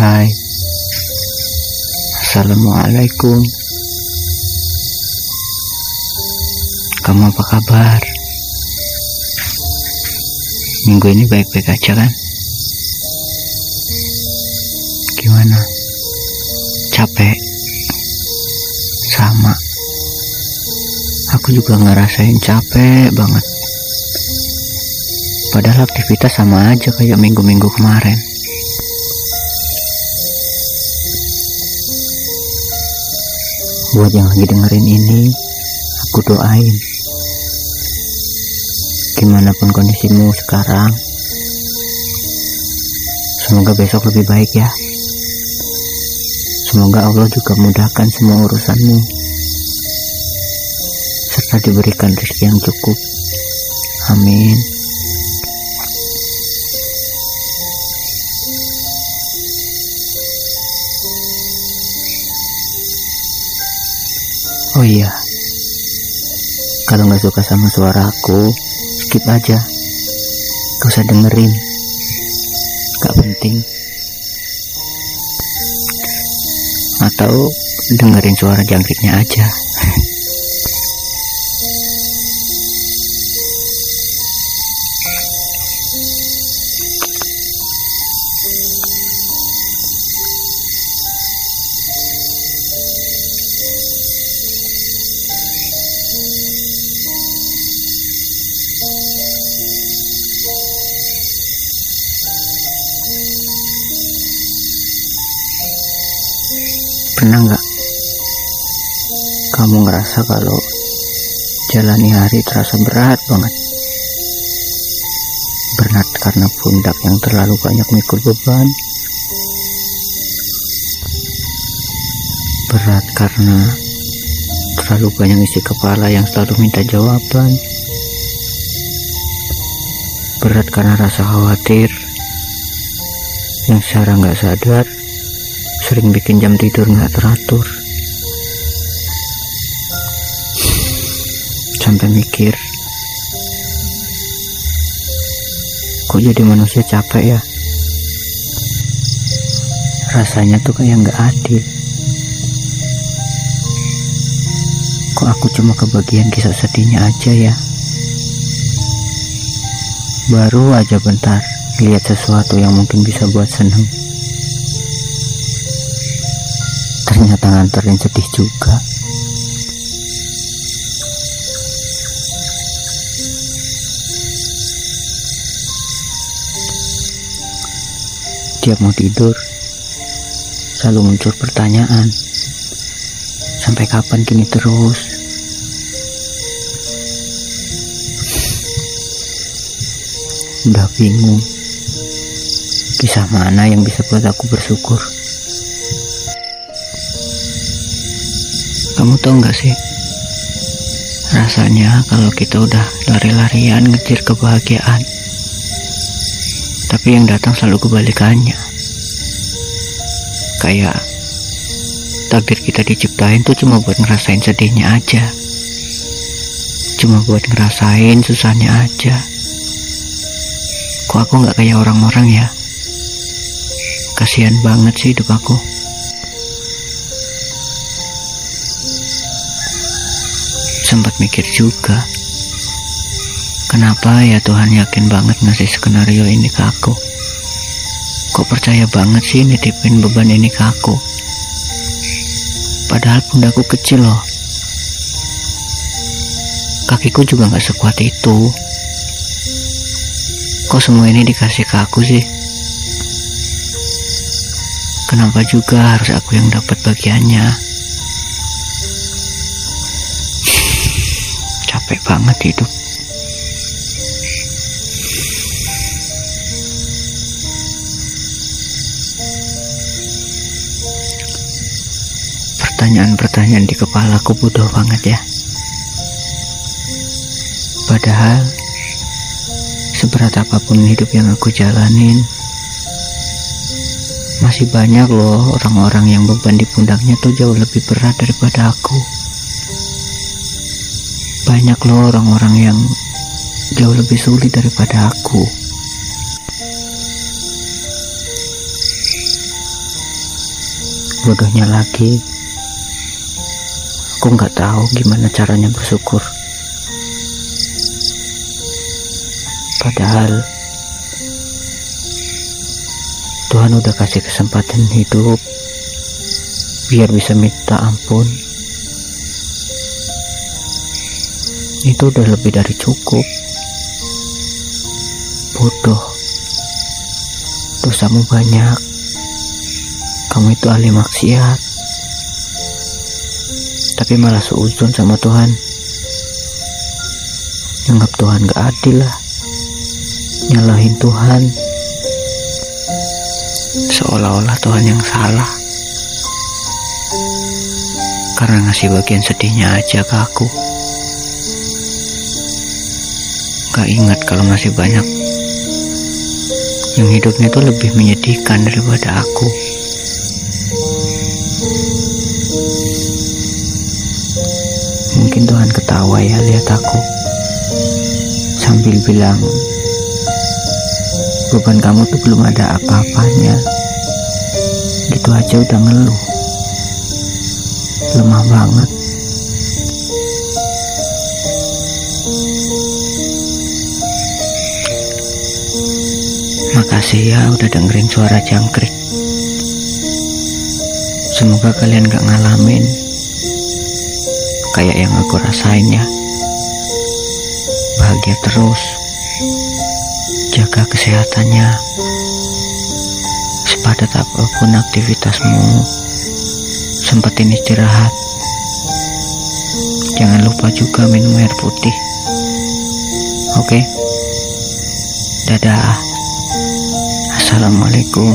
Hai Assalamualaikum Kamu apa kabar? Minggu ini baik-baik aja kan? Gimana? Capek? Sama Aku juga ngerasain capek banget Padahal aktivitas sama aja kayak minggu-minggu kemarin Buat yang lagi dengerin ini, aku doain. Gimana pun kondisimu sekarang, semoga besok lebih baik ya. Semoga Allah juga mudahkan semua urusanmu, serta diberikan rezeki yang cukup. Amin. Oh iya, kalau nggak suka sama suara aku, skip aja. Gak usah dengerin, gak penting. Atau dengerin suara jangkriknya aja. Pernah nggak kamu ngerasa kalau jalani hari terasa berat banget? Berat karena pundak yang terlalu banyak mikul beban. Berat karena terlalu banyak isi kepala yang selalu minta jawaban. Berat karena rasa khawatir yang secara nggak sadar sering bikin jam tidur nggak teratur. Sampai mikir kok jadi manusia capek ya? Rasanya tuh kayak nggak adil. Kok aku cuma kebagian kisah sedihnya aja ya? Baru aja bentar lihat sesuatu yang mungkin bisa buat seneng ternyata nganterin sedih juga. Tiap mau tidur. Selalu muncul pertanyaan. Sampai kapan gini terus? Udah bingung. Kisah mana yang bisa buat aku bersyukur Kamu tahu nggak sih? Rasanya kalau kita udah lari-larian ngejar kebahagiaan. Tapi yang datang selalu kebalikannya. Kayak takdir kita diciptain tuh cuma buat ngerasain sedihnya aja. Cuma buat ngerasain susahnya aja. Kok aku nggak kayak orang-orang ya? Kasihan banget sih hidup aku. Sempat mikir juga kenapa ya Tuhan yakin banget ngasih skenario ini ke aku? Kok percaya banget sih nitipin beban ini ke aku? Padahal pundaku kecil loh. Kakiku juga gak sekuat itu. Kok semua ini dikasih ke aku sih? Kenapa juga harus aku yang dapat bagiannya capek banget hidup. Pertanyaan-pertanyaan di kepalaku bodoh banget ya. Padahal seberat apa pun hidup yang aku jalanin masih banyak loh orang-orang yang beban di pundaknya tuh jauh lebih berat daripada aku banyak loh orang-orang yang jauh lebih sulit daripada aku. Bodohnya lagi. Aku nggak tahu gimana caranya bersyukur. Padahal Tuhan udah kasih kesempatan hidup biar bisa minta ampun itu udah lebih dari cukup. Bodoh. Dosamu banyak. Kamu itu ahli maksiat. Tapi malah seuzon sama Tuhan. Anggap Tuhan gak adil lah. Nyalahin Tuhan. Seolah-olah Tuhan yang salah. Karena ngasih bagian sedihnya aja ke aku gak ingat kalau masih banyak yang hidupnya itu lebih menyedihkan daripada aku. Mungkin Tuhan ketawa ya lihat aku. Sambil bilang beban kamu tuh belum ada apa-apanya. Gitu aja udah ngeluh. Lemah banget Makasih ya udah dengerin suara jangkrik. Semoga kalian gak ngalamin kayak yang aku rasain ya. Bahagia terus. Jaga kesehatannya. Sepadat apa pun aktivitasmu. Sempetin istirahat. Jangan lupa juga minum air putih. Oke? Dadah. Assalamualaikum.